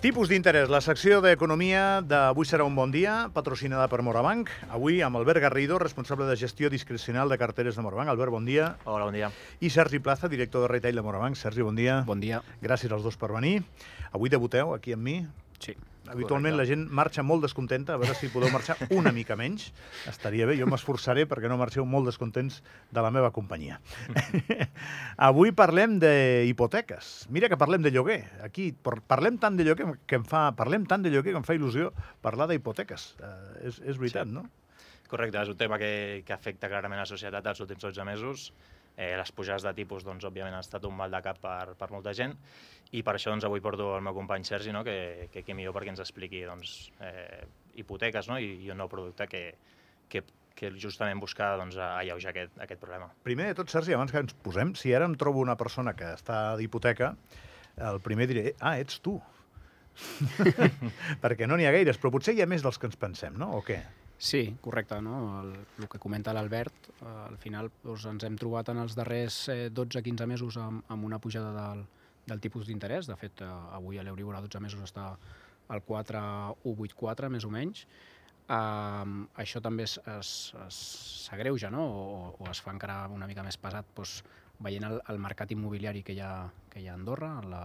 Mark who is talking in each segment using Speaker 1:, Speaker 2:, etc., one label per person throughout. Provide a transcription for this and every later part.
Speaker 1: Tipus d'interès, la secció d'economia d'avui serà un bon dia, patrocinada per Morabanc. Avui amb Albert Garrido, responsable de gestió discrecional de carteres de Morabanc. Albert, bon dia.
Speaker 2: Hola, bon dia.
Speaker 1: I Sergi Plaza, director de retail de Morabanc. Sergi, bon dia.
Speaker 3: Bon dia.
Speaker 1: Gràcies als dos per venir. Avui debuteu aquí amb mi.
Speaker 3: Sí.
Speaker 1: Habitualment
Speaker 2: Correcte.
Speaker 1: la gent marxa molt descontenta, a veure si podeu marxar una mica menys. Estaria bé, jo m'esforçaré perquè no marxeu molt descontents de la meva companyia. Avui parlem d'hipoteques. Mira que parlem de lloguer. Aquí par- parlem tant de lloguer que em fa, parlem tant de lloguer que em fa il·lusió parlar d'hipoteques. Uh, és, és veritat,
Speaker 2: Sí.
Speaker 1: no?
Speaker 2: Correcte, és un tema que, que afecta clarament la societat els últims 12 mesos. Eh, les pujades de tipus, doncs, òbviament, han estat un mal de cap per, per molta gent i per això doncs, avui porto el meu company Sergi, no? que, que, que millor perquè ens expliqui doncs, eh, hipoteques no? I, i un nou producte que, que, que justament busca doncs, alleujar aquest, aquest problema.
Speaker 1: Primer de tot, Sergi, abans que ens posem, si ara em trobo una persona que està d'hipoteca, el primer diré, ah, ets tu. perquè no n'hi ha gaires, però potser hi ha més dels que ens pensem, no? O què?
Speaker 3: Sí, correcte. No? El, el que comenta l'Albert, eh, al final doncs, ens hem trobat en els darrers eh, 12-15 mesos amb, amb una pujada del, del tipus d'interès. De fet, eh, avui l'Euribor a 12 mesos està al 4,184, més o menys. Um, això també s'agreuja, no? O, o es fa encara una mica més pesat doncs, veient el, el mercat immobiliari que hi ha, que hi ha a Andorra, la,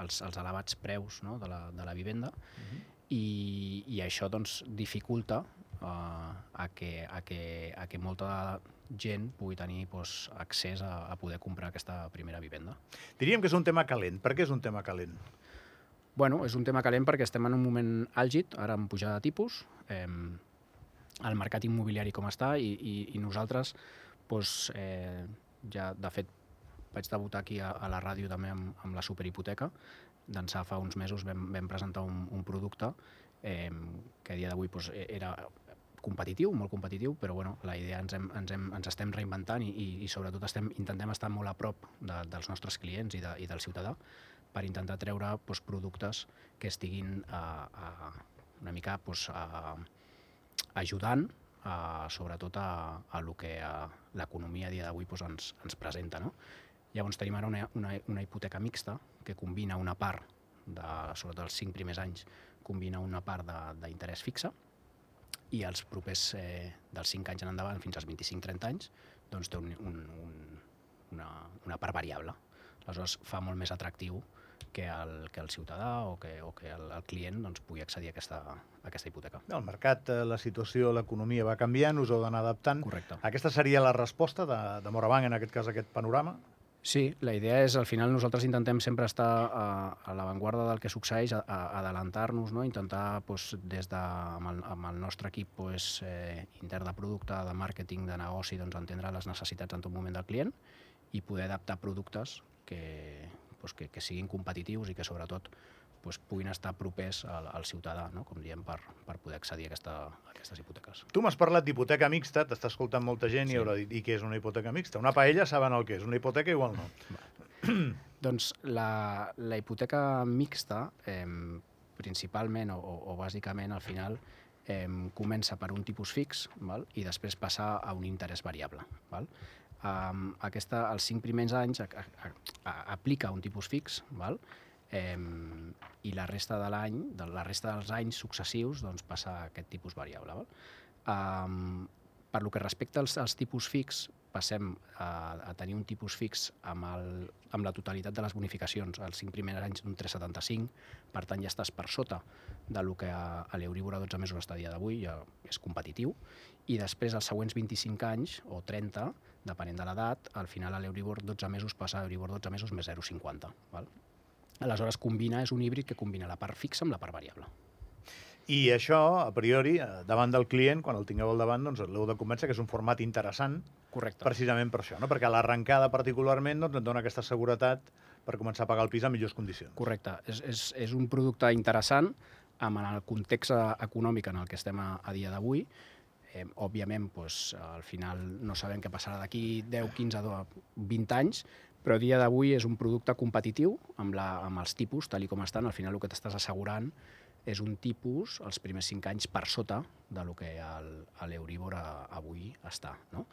Speaker 3: els, els elevats preus no? de, la, de la vivenda, i, i això doncs, dificulta uh, a, que, a, que, a que molta gent pugui tenir doncs, accés a, a poder comprar aquesta primera vivenda.
Speaker 1: Diríem que és un tema calent. Per què és un tema calent?
Speaker 3: Bueno, és un tema calent perquè estem en un moment àlgid, ara amb pujada de tipus, eh, el mercat immobiliari com està i, i, i nosaltres, doncs, eh, ja de fet vaig debutar aquí a, a la ràdio també amb, amb la superhipoteca, d'ençà fa uns mesos vam, vam presentar un, un producte eh, que a dia d'avui doncs, e- era competitiu, molt competitiu, però bueno, la idea ens, hem, ens, hem, ens estem reinventant i, i, i sobretot estem, intentem estar molt a prop de, dels nostres clients i, de, i del ciutadà per intentar treure doncs, productes que estiguin a, a, una mica doncs, a, ajudant a, sobretot a, a lo que l'economia a dia d'avui doncs, ens, ens presenta. No? Llavors tenim ara una, una, una hipoteca mixta que combina una part, de, sobretot els cinc primers anys, combina una part d'interès fixe i els propers eh, dels 5 anys en endavant fins als 25-30 anys doncs té un, un, un, una, una part variable. Aleshores fa molt més atractiu que el, que el ciutadà o que, o que el, el client doncs, pugui accedir a aquesta, a aquesta hipoteca.
Speaker 1: El mercat, eh, la situació, l'economia va canviant, us heu d'anar adaptant.
Speaker 3: Correcte.
Speaker 1: Aquesta seria la resposta de, de Morabanc, en aquest cas, a aquest panorama?
Speaker 3: Sí, la idea és, al final, nosaltres intentem sempre estar a, a l'avantguarda del que succeeix, a, a adelantar-nos, no? intentar, doncs, des de, amb, el, amb el nostre equip doncs, eh, intern de producte, de màrqueting, de negoci, doncs, entendre les necessitats en tot moment del client i poder adaptar productes que, doncs, que, que siguin competitius i que, sobretot, doncs, puguin estar propers al, al ciutadà, no? com diem, per, per poder accedir a, aquesta, a aquestes hipoteques.
Speaker 1: Tu m'has parlat d'hipoteca mixta, t'està escoltant molta gent
Speaker 3: Sí.
Speaker 1: i haurà dit, i què és una hipoteca mixta? Una paella saben el que és, una hipoteca igual no.
Speaker 3: Doncs la, la hipoteca mixta, eh, principalment o, o, o bàsicament al final, eh, comença per un tipus fix val? i després passa a un interès variable. Val? Um, aquesta, els cinc primers anys a, a, a, aplica un tipus fix val? Eh, i la resta de l'any, de la resta dels anys successius, doncs passa aquest tipus variable. Val? Um, per lo que respecta als, als tipus fix, passem a, a tenir un tipus fix amb, el, amb la totalitat de les bonificacions els cinc primers anys d'un 3,75, per tant ja estàs per sota de lo que a, a l'Euribor a 12 mesos està a dia d'avui, ja és competitiu, i després els següents 25 anys o 30, depenent de l'edat, al final a l'Euribor 12 mesos passa a Euribor 12 mesos més 0,50. Val? Aleshores combina, és un híbrid que combina la part fixa amb la part variable.
Speaker 1: I això, a priori, eh, davant del client, quan el tingueu al davant, doncs l'heu de convèncer que és un format interessant
Speaker 3: Correcte.
Speaker 1: precisament per això, no? perquè a l'arrencada particularment doncs, et dona aquesta seguretat per començar a pagar el pis en millors condicions.
Speaker 3: Correcte. És, és, és un producte interessant amb el context eh, econòmic en el que estem a, a dia d'avui. Eh, òbviament, doncs, al final no sabem què passarà d'aquí 10, 15, 20 anys, però a dia d'avui és un producte competitiu amb, la, amb els tipus, tal i com estan. Al final el que t'estàs assegurant és un tipus, els primers 5 anys, per sota de lo que a- avui està. No?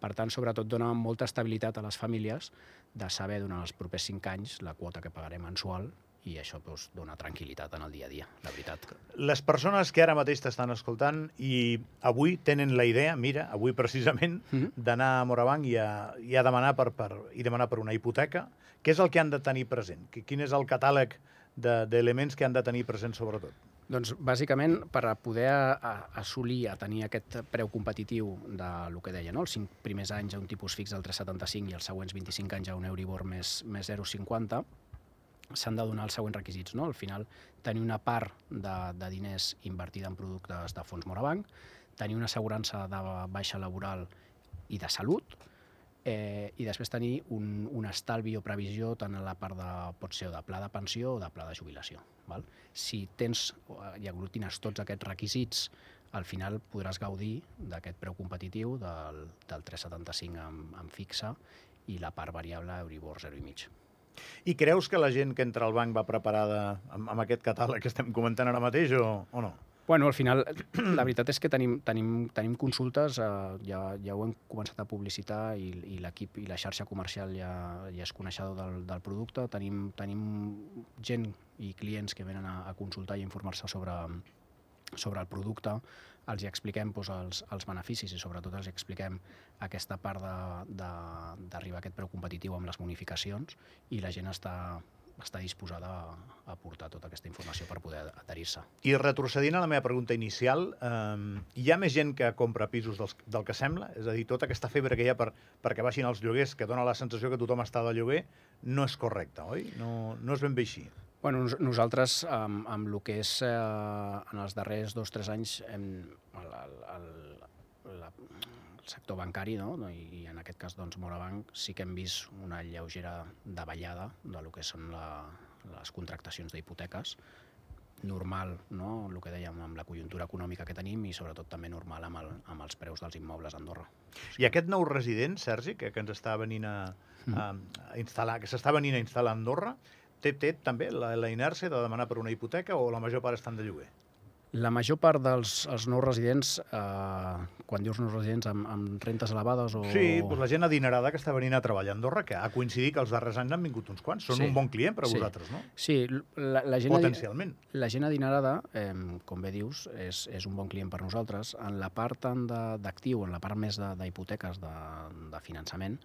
Speaker 3: Per tant, sobretot dona molta estabilitat a les famílies de saber durant els propers 5 anys la quota que pagarem mensual i això doncs, dona tranquil·litat en el dia a dia, la veritat.
Speaker 1: Les persones que ara mateix t'estan escoltant i avui tenen la idea, mira, avui precisament, mm -hmm. d'anar a Morabanc i a, i a demanar per, per, i demanar per una hipoteca, què és el que han de tenir present? Quin és el catàleg d'elements de, que han de tenir present sobretot?
Speaker 3: Doncs, bàsicament, per a poder a, a assolir, a tenir aquest preu competitiu de lo que deia, no? els 5 primers anys a un tipus fix del 3,75 i els següents 25 anys a un Euribor més, més 0,50, s'han de donar els següents requisits. No? Al final, tenir una part de, de diners invertida en productes de fons Morabanc, tenir una assegurança de baixa laboral i de salut, eh, i després tenir un, un estalvi o previsió tant en la part de, pot ser de pla de pensió o de pla de jubilació. Val? Si tens i aglutines tots aquests requisits, al final podràs gaudir d'aquest preu competitiu del, del 3,75 amb, amb fixa i la part variable Euribor 0,5.
Speaker 1: I creus que la gent que entra al banc va preparada amb, amb aquest catàleg que estem comentant ara mateix o, o no?
Speaker 3: Bueno, al final, la veritat és que tenim, tenim, tenim consultes, eh, ja, ja ho hem començat a publicitar i, i l'equip i la xarxa comercial ja, ja és coneixedor del, del producte. Tenim, tenim gent i clients que venen a, a consultar i informar-se sobre, sobre el producte, els hi expliquem doncs, els, els beneficis i sobretot els expliquem aquesta part d'arribar a aquest preu competitiu amb les bonificacions i la gent està, està disposada a, a portar tota aquesta informació per poder adherir-se.
Speaker 1: I retrocedint a la meva pregunta inicial, eh, hi ha més gent que compra pisos dels, del que sembla? És a dir, tota aquesta febre que hi ha per, perquè baixin els lloguers, que dona la sensació que tothom està de lloguer, no és correcte, oi? No, no és ben bé així.
Speaker 3: Bueno, nosaltres, amb, amb el que és eh, en els darrers dos o tres anys, hem, el, el, el, la, el sector bancari, no? I, i en aquest cas doncs, Morabanc, sí que hem vist una lleugera davallada de lo que són la, les contractacions d'hipoteques, normal, no? el que dèiem, amb la conjuntura econòmica que tenim i sobretot també normal amb, el, amb els preus dels immobles a Andorra.
Speaker 1: I aquest nou resident, Sergi, que, que ens està venint a, a, a instal·lar, que s'està venint a instal·lar a Andorra, té, té també la, la inèrcia de demanar per una hipoteca o la major part estan de lloguer?
Speaker 3: La major part dels els nous residents, eh, quan dius nous residents, amb, amb rentes elevades o...
Speaker 1: Sí, doncs la gent adinerada que està venint a treballar a Andorra, que ha coincidit que els darrers anys han vingut uns quants. Són sí, un bon client per a
Speaker 3: sí.
Speaker 1: vosaltres, no?
Speaker 3: Sí, la, la gent...
Speaker 1: Potencialment.
Speaker 3: La gent adinerada, eh, com bé dius, és, és un bon client per nosaltres. En la part d'actiu, en la part més d'hipoteques de, de, de finançament,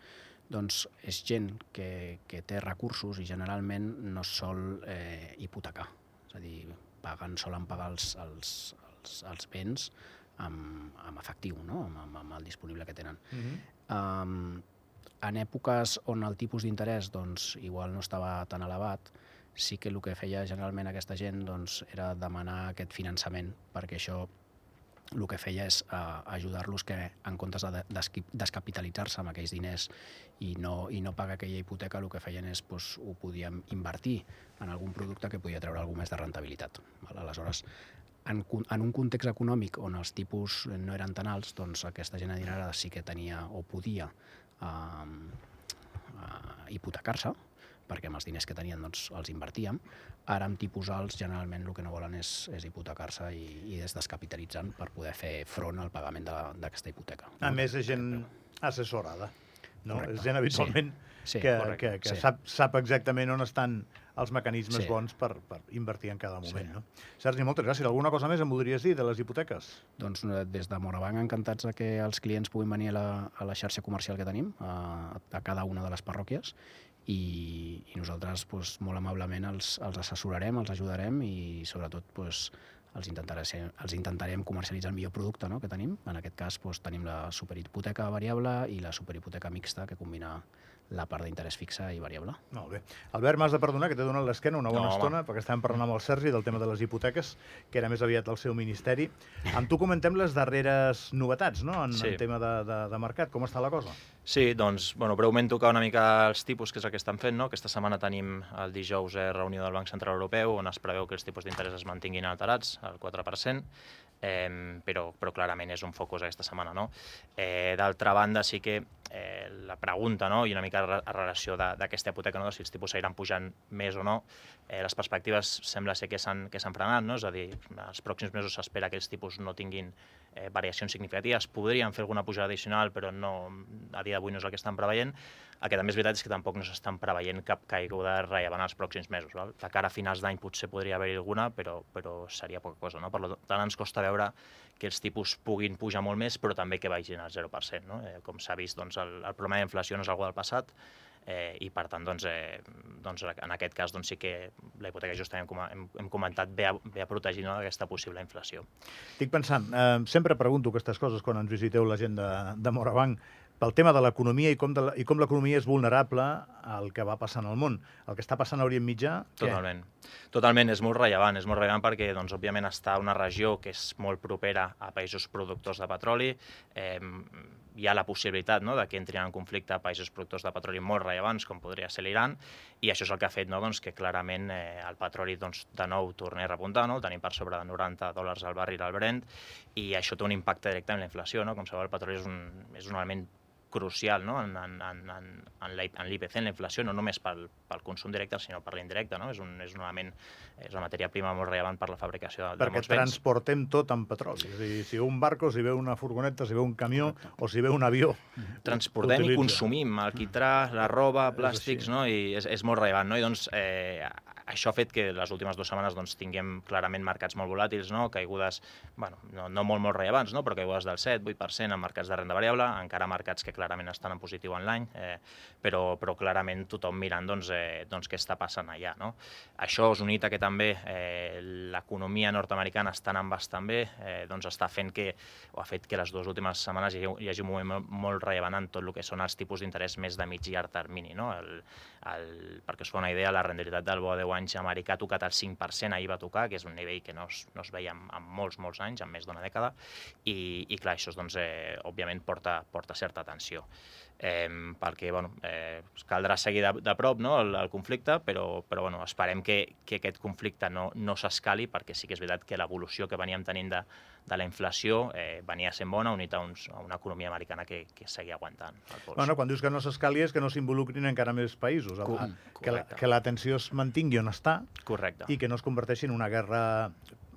Speaker 3: doncs és gent que, que té recursos i generalment no sol eh, hipotecar. És a dir, paguen, solen pagar els, els, els, els béns amb, amb efectiu, no? amb, amb, amb el disponible que tenen. Uh -huh. um, en èpoques on el tipus d'interès doncs, igual no estava tan elevat, sí que el que feia generalment aquesta gent doncs, era demanar aquest finançament, perquè això el que feia és uh, ajudar-los que en comptes de des descapitalitzar-se amb aquells diners i no, i no pagar aquella hipoteca, el que feien és doncs, ho podíem invertir en algun producte que podia treure alguna més de rentabilitat. Val? Aleshores, en, en un context econòmic on els tipus no eren tan alts, doncs aquesta gent adinerada sí que tenia o podia uh, uh, hipotecar-se, perquè amb els diners que tenien doncs, els invertíem. Ara amb tipus alts generalment el que no volen és, és hipotecar-se i, i és descapitalitzant per poder fer front al pagament d'aquesta hipoteca.
Speaker 1: A no? més, és gent assessorada. No? Correcte. És gent habitualment
Speaker 3: sí, sí,
Speaker 1: que, que, que sí. sap, sap exactament on estan els mecanismes sí. bons per, per invertir en cada moment. Sí. No? Sergi, moltes gràcies. Alguna cosa més em voldries dir de les hipoteques?
Speaker 3: Doncs eh, des de Morabanc encantats de que els clients puguin venir a la, a la xarxa comercial que tenim, a, a cada una de les parròquies, i, i nosaltres doncs, molt amablement els, els assessorarem, els ajudarem i sobretot doncs, els, intentarem, els intentarem comercialitzar el millor producte no?, que tenim. En aquest cas doncs, tenim la superhipoteca variable i la superhipoteca mixta que combina la part d'interès fixa i variable.
Speaker 1: Molt bé. Albert, m'has de perdonar que t'he donat l'esquena una bona no, estona, home. perquè estàvem parlant amb el Sergi del tema de les hipoteques, que era més aviat el seu ministeri. Amb tu comentem les darreres novetats, no?, en, sí. en tema de, de, de mercat. Com està la cosa?
Speaker 2: Sí, doncs, bueno, breument tocar una mica els tipus, que és el que estan fent, no? Aquesta setmana tenim el dijous eh, reunió del Banc Central Europeu, on es preveu que els tipus d'interès es mantinguin alterats, al 4%, eh, però, però clarament és un focus aquesta setmana. No? Eh, D'altra banda, sí que eh, la pregunta no? i una mica a relació d'aquesta hipoteca, no? si els tipus seguiran pujant més o no, eh, les perspectives sembla ser que s'han frenat, no? és a dir, els pròxims mesos s'espera que els tipus no tinguin eh, variacions significatives, podrien fer alguna pujada addicional, però no, a dia d'avui no és el que estan preveient. El que també és veritat és que tampoc no s'estan preveient cap caiguda rellevant els pròxims mesos. Val? De cara a finals d'any potser podria haver-hi alguna, però, però seria poca cosa. No? Per tant, ens costa veure que els tipus puguin pujar molt més, però també que vagin al 0%. No? Eh, com s'ha vist, doncs, el, el problema d'inflació no és algo del passat, eh, i per tant, doncs, eh, doncs, en aquest cas doncs, sí que la hipoteca justament hem, hem, hem comentat ve a, ve a protegir no, aquesta possible inflació.
Speaker 1: Estic pensant, eh, sempre pregunto aquestes coses quan ens visiteu la gent de, de Morabanc, pel tema de l'economia i com, i com l'economia és vulnerable al que va passant al món. El que està passant a Orient Mitjà...
Speaker 2: Totalment. Què? Totalment, és molt rellevant. És molt rellevant perquè, doncs, òbviament, està una regió que és molt propera a països productors de petroli. Eh, hi ha la possibilitat no, de que entrin en conflicte països productors de petroli molt rellevants, com podria ser l'Iran, i això és el que ha fet no, doncs, que clarament eh, el petroli doncs, de nou torni a repuntar, no? el tenim per sobre de 90 dòlars al barril al Brent, i això té un impacte directe en la inflació. No? Com sabeu, el petroli és un, és un element crucial no? en, en, en, en l'IPC, en la inflació, no només pel, pel consum directe, sinó per l'indirecte. No? És, un, és un element, és una matèria prima molt rellevant per la fabricació de,
Speaker 1: Perquè
Speaker 2: de molts béns.
Speaker 1: transportem tot amb petroli. És a dir, si ve un barco, si ve una furgoneta, si ve un camió o si ve un avió.
Speaker 2: Transportem i consumim el quitrà, la roba, plàstics, no? i és, és molt rellevant. No? I doncs, eh, això ha fet que les últimes dues setmanes doncs, tinguem clarament mercats molt volàtils, no? caigudes bueno, no, no molt, molt rellevants, no? però caigudes del 7-8% en mercats de renda variable, encara mercats que clarament estan en positiu en l'any, eh, però, però clarament tothom mirant doncs, eh, doncs, què està passant allà. No? Això és unit a que també eh, l'economia nord-americana està anant bastant bé, eh, doncs està fent que, o ha fet que les dues últimes setmanes hi hagi, hi hagi un moment molt rellevant en tot el que són els tipus d'interès més de mig i llarg termini. No? El, el, perquè us fa una idea, la rendibilitat del bo de 10 anys americà ha tocat el 5%, ahir va tocar, que és un nivell que no es, no es veia en, en molts, molts anys, en més d'una dècada, i, i clar, això doncs, eh, òbviament porta, porta certa atenció. Eh, perquè bueno, eh, caldrà seguir de, de prop no, el, el conflicte, però, però bueno, esperem que, que aquest conflicte no, no s'escali, perquè sí que és veritat que l'evolució que veníem tenint de, de la inflació eh, venia sent bona, unit a, uns, a una economia americana que, que seguia aguantant el pols.
Speaker 1: Bueno, quan dius que no s'escali és que no s'involucrin encara més països,
Speaker 2: Co
Speaker 1: que, la, que la tensió es mantingui on està
Speaker 2: Correcte.
Speaker 1: i que no es converteixi en una guerra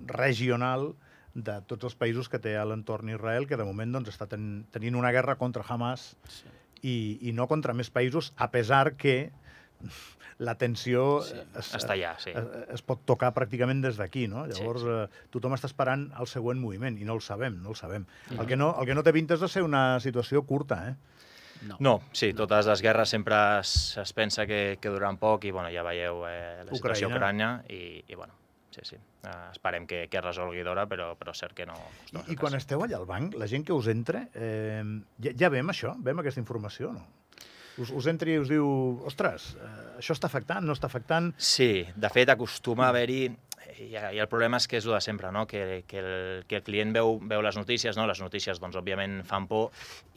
Speaker 1: regional de tots els països que té a l'entorn Israel, que de moment doncs, està ten tenint una guerra contra Hamas sí. i, i no contra més països, a pesar que la tensió
Speaker 2: Sí,
Speaker 1: es,
Speaker 2: està allà, sí.
Speaker 1: es, es pot tocar pràcticament des d'aquí, no?
Speaker 2: Sí,
Speaker 1: Llavors,
Speaker 2: sí.
Speaker 1: eh, tothom està esperant el següent moviment, i no el sabem, no el sabem. El que no, el que no té pinta és de ser una situació curta, eh?
Speaker 3: No.
Speaker 2: No, sí, totes les guerres sempre es, es pensa que, que duran poc i bueno, ja veieu eh, la situació a Ucrània i, i bueno, sí, sí. Uh, esperem que, que es resolgui d'hora, però, però és cert que no...
Speaker 1: I, I quan esteu allà al banc, la gent que us entra, eh, ja, ja vem això? Vem aquesta informació o no? Us, us entra i us diu, ostres, eh, això està afectant, no està afectant?
Speaker 2: Sí, de fet acostuma a haver-hi i, i el problema és que és el de sempre, no? que, que, el, que el client veu, veu les notícies, no? les notícies doncs, òbviament fan por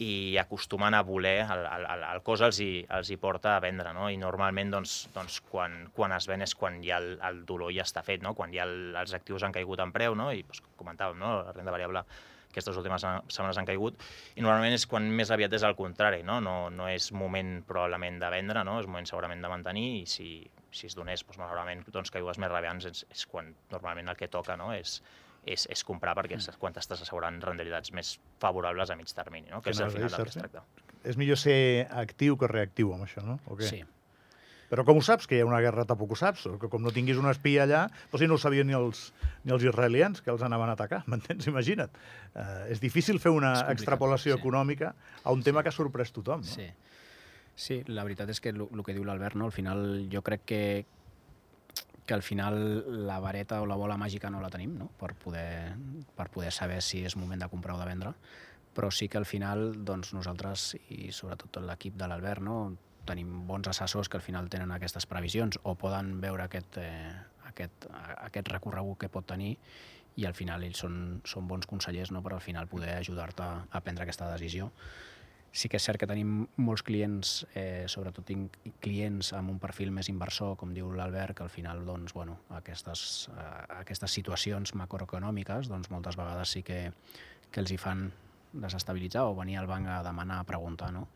Speaker 2: i acostumen a voler, el, el, el cos els hi, els hi porta a vendre, no? i normalment doncs, doncs, quan, quan es ven és quan ja el, el dolor ja està fet, no? quan ja el, els actius han caigut en preu, no? i doncs, comentàvem, no? la renda variable aquestes últimes setmanes han caigut, i normalment és quan més aviat és al contrari, no? No, no és moment probablement de vendre, no? és moment segurament de mantenir, i si, si es donés, doncs, malauradament, doncs, caigudes més radiants és, és quan normalment el que toca no? és, és, és comprar perquè és quan t'estàs assegurant rendibilitats més favorables a mig termini, no? que, és al final del que es tracta.
Speaker 1: És millor ser actiu que reactiu amb això, no? O què?
Speaker 3: Sí.
Speaker 1: Però com ho saps, que hi ha una guerra, tampoc ho saps? Que com no tinguis un espia allà, doncs si no ho sabien ni els, ni els israelians, que els anaven a atacar, m'entens? Imagina't. Uh, és difícil fer una extrapolació
Speaker 3: sí.
Speaker 1: econòmica a un tema que ha sorprès tothom, no?
Speaker 3: Sí. Sí, la veritat és que el que diu l'Albert, no? al final jo crec que que al final la vareta o la bola màgica no la tenim no? per, poder, per poder saber si és moment de comprar o de vendre, però sí que al final doncs, nosaltres i sobretot tot l'equip de l'Albert no? tenim bons assessors que al final tenen aquestes previsions o poden veure aquest, eh, aquest, aquest recorregut que pot tenir i al final ells són, són bons consellers no? per al final poder ajudar-te a prendre aquesta decisió. Sí que és cert que tenim molts clients, eh, sobretot tinc clients amb un perfil més inversor, com diu l'Albert, que al final doncs, bueno, aquestes, eh, aquestes situacions macroeconòmiques doncs, moltes vegades sí que, que els hi fan desestabilitzar o venir al banc a demanar, a preguntar. No?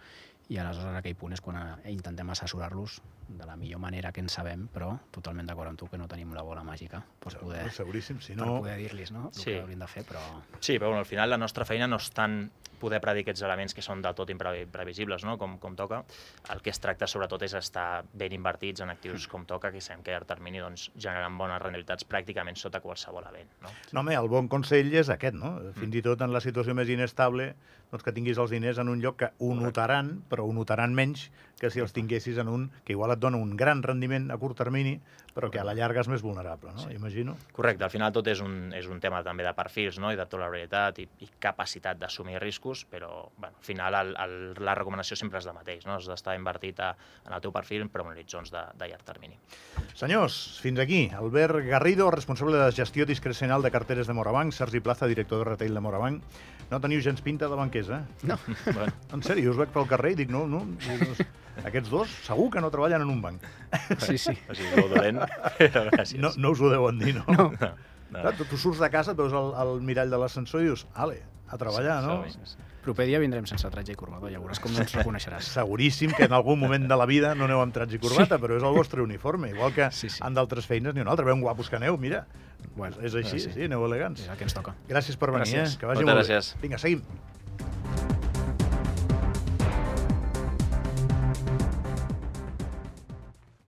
Speaker 3: I aleshores en aquell punt és quan eh, intentem assessorar-los de la millor manera que en sabem, però totalment d'acord amb tu que no tenim la bola màgica per poder,
Speaker 1: Seguríssim, si
Speaker 3: per
Speaker 1: no...
Speaker 3: poder dir-los no? el
Speaker 2: Sí.
Speaker 3: que haurien de fer, però...
Speaker 2: Sí, però bueno, al final la nostra feina no és tant poder predir aquests elements que són del tot imprevisibles, no? com, com toca. El que es tracta sobretot és estar ben invertits en actius com toca, que sabem que a llarg termini doncs, generen bones rendibilitats pràcticament sota qualsevol event. No?
Speaker 1: No, home, el bon consell és aquest, no? Fins i tot en la situació més inestable, doncs que tinguis els diners en un lloc que ho notaran, però ho notaran menys que si els tinguessis en un que igual et dona un gran rendiment a curt termini, però que a la llarga és més vulnerable, no?
Speaker 2: Sí.
Speaker 1: Imagino.
Speaker 2: Correcte, al final tot és un, és un tema també de perfils no? i de tolerabilitat i, i capacitat d'assumir riscos, però bueno, al final el, el, la recomanació sempre és la mateix, no? has d'estar invertit a, en el teu perfil però en horitzons de, de llarg termini.
Speaker 1: Senyors, fins aquí. Albert Garrido, responsable de gestió discrecional de carteres de Morabanc, Sergi Plaza, director de retail de Morabanc. No teniu gens pinta de banquers, eh?
Speaker 3: No,
Speaker 2: bueno,
Speaker 1: En sèrio, us veig pel carrer i dic, no, no, doncs, aquests dos segur que no treballen en un banc.
Speaker 3: sí, sí.
Speaker 2: o sigui, molt dolent, però gràcies.
Speaker 1: No, no us ho deuen dir, no?
Speaker 3: No.
Speaker 2: no, no.
Speaker 1: Clar, tu, tu surts de casa, et veus el, el mirall de l'ascensor i dius, ale, a treballar, no?
Speaker 2: Sí, sí, sí.
Speaker 3: Proper dia vindrem sense tratge i corbata, ja veuràs com no ens reconeixeràs.
Speaker 1: Seguríssim que en algun moment de la vida no aneu amb trats i corbata, sí. però és el vostre uniforme. Igual que
Speaker 3: Sí, sí.
Speaker 1: en d'altres feines ni un altre. Veuen guapos que aneu, mira.
Speaker 3: Bueno,
Speaker 1: és així,
Speaker 3: sí.
Speaker 1: sí, aneu elegants.
Speaker 3: És el que ens toca.
Speaker 1: Gràcies per venir,
Speaker 2: Gràcies.
Speaker 1: eh? Que vagi
Speaker 2: Moltes
Speaker 1: molt bé.
Speaker 2: gràcies.
Speaker 1: Vinga, seguim.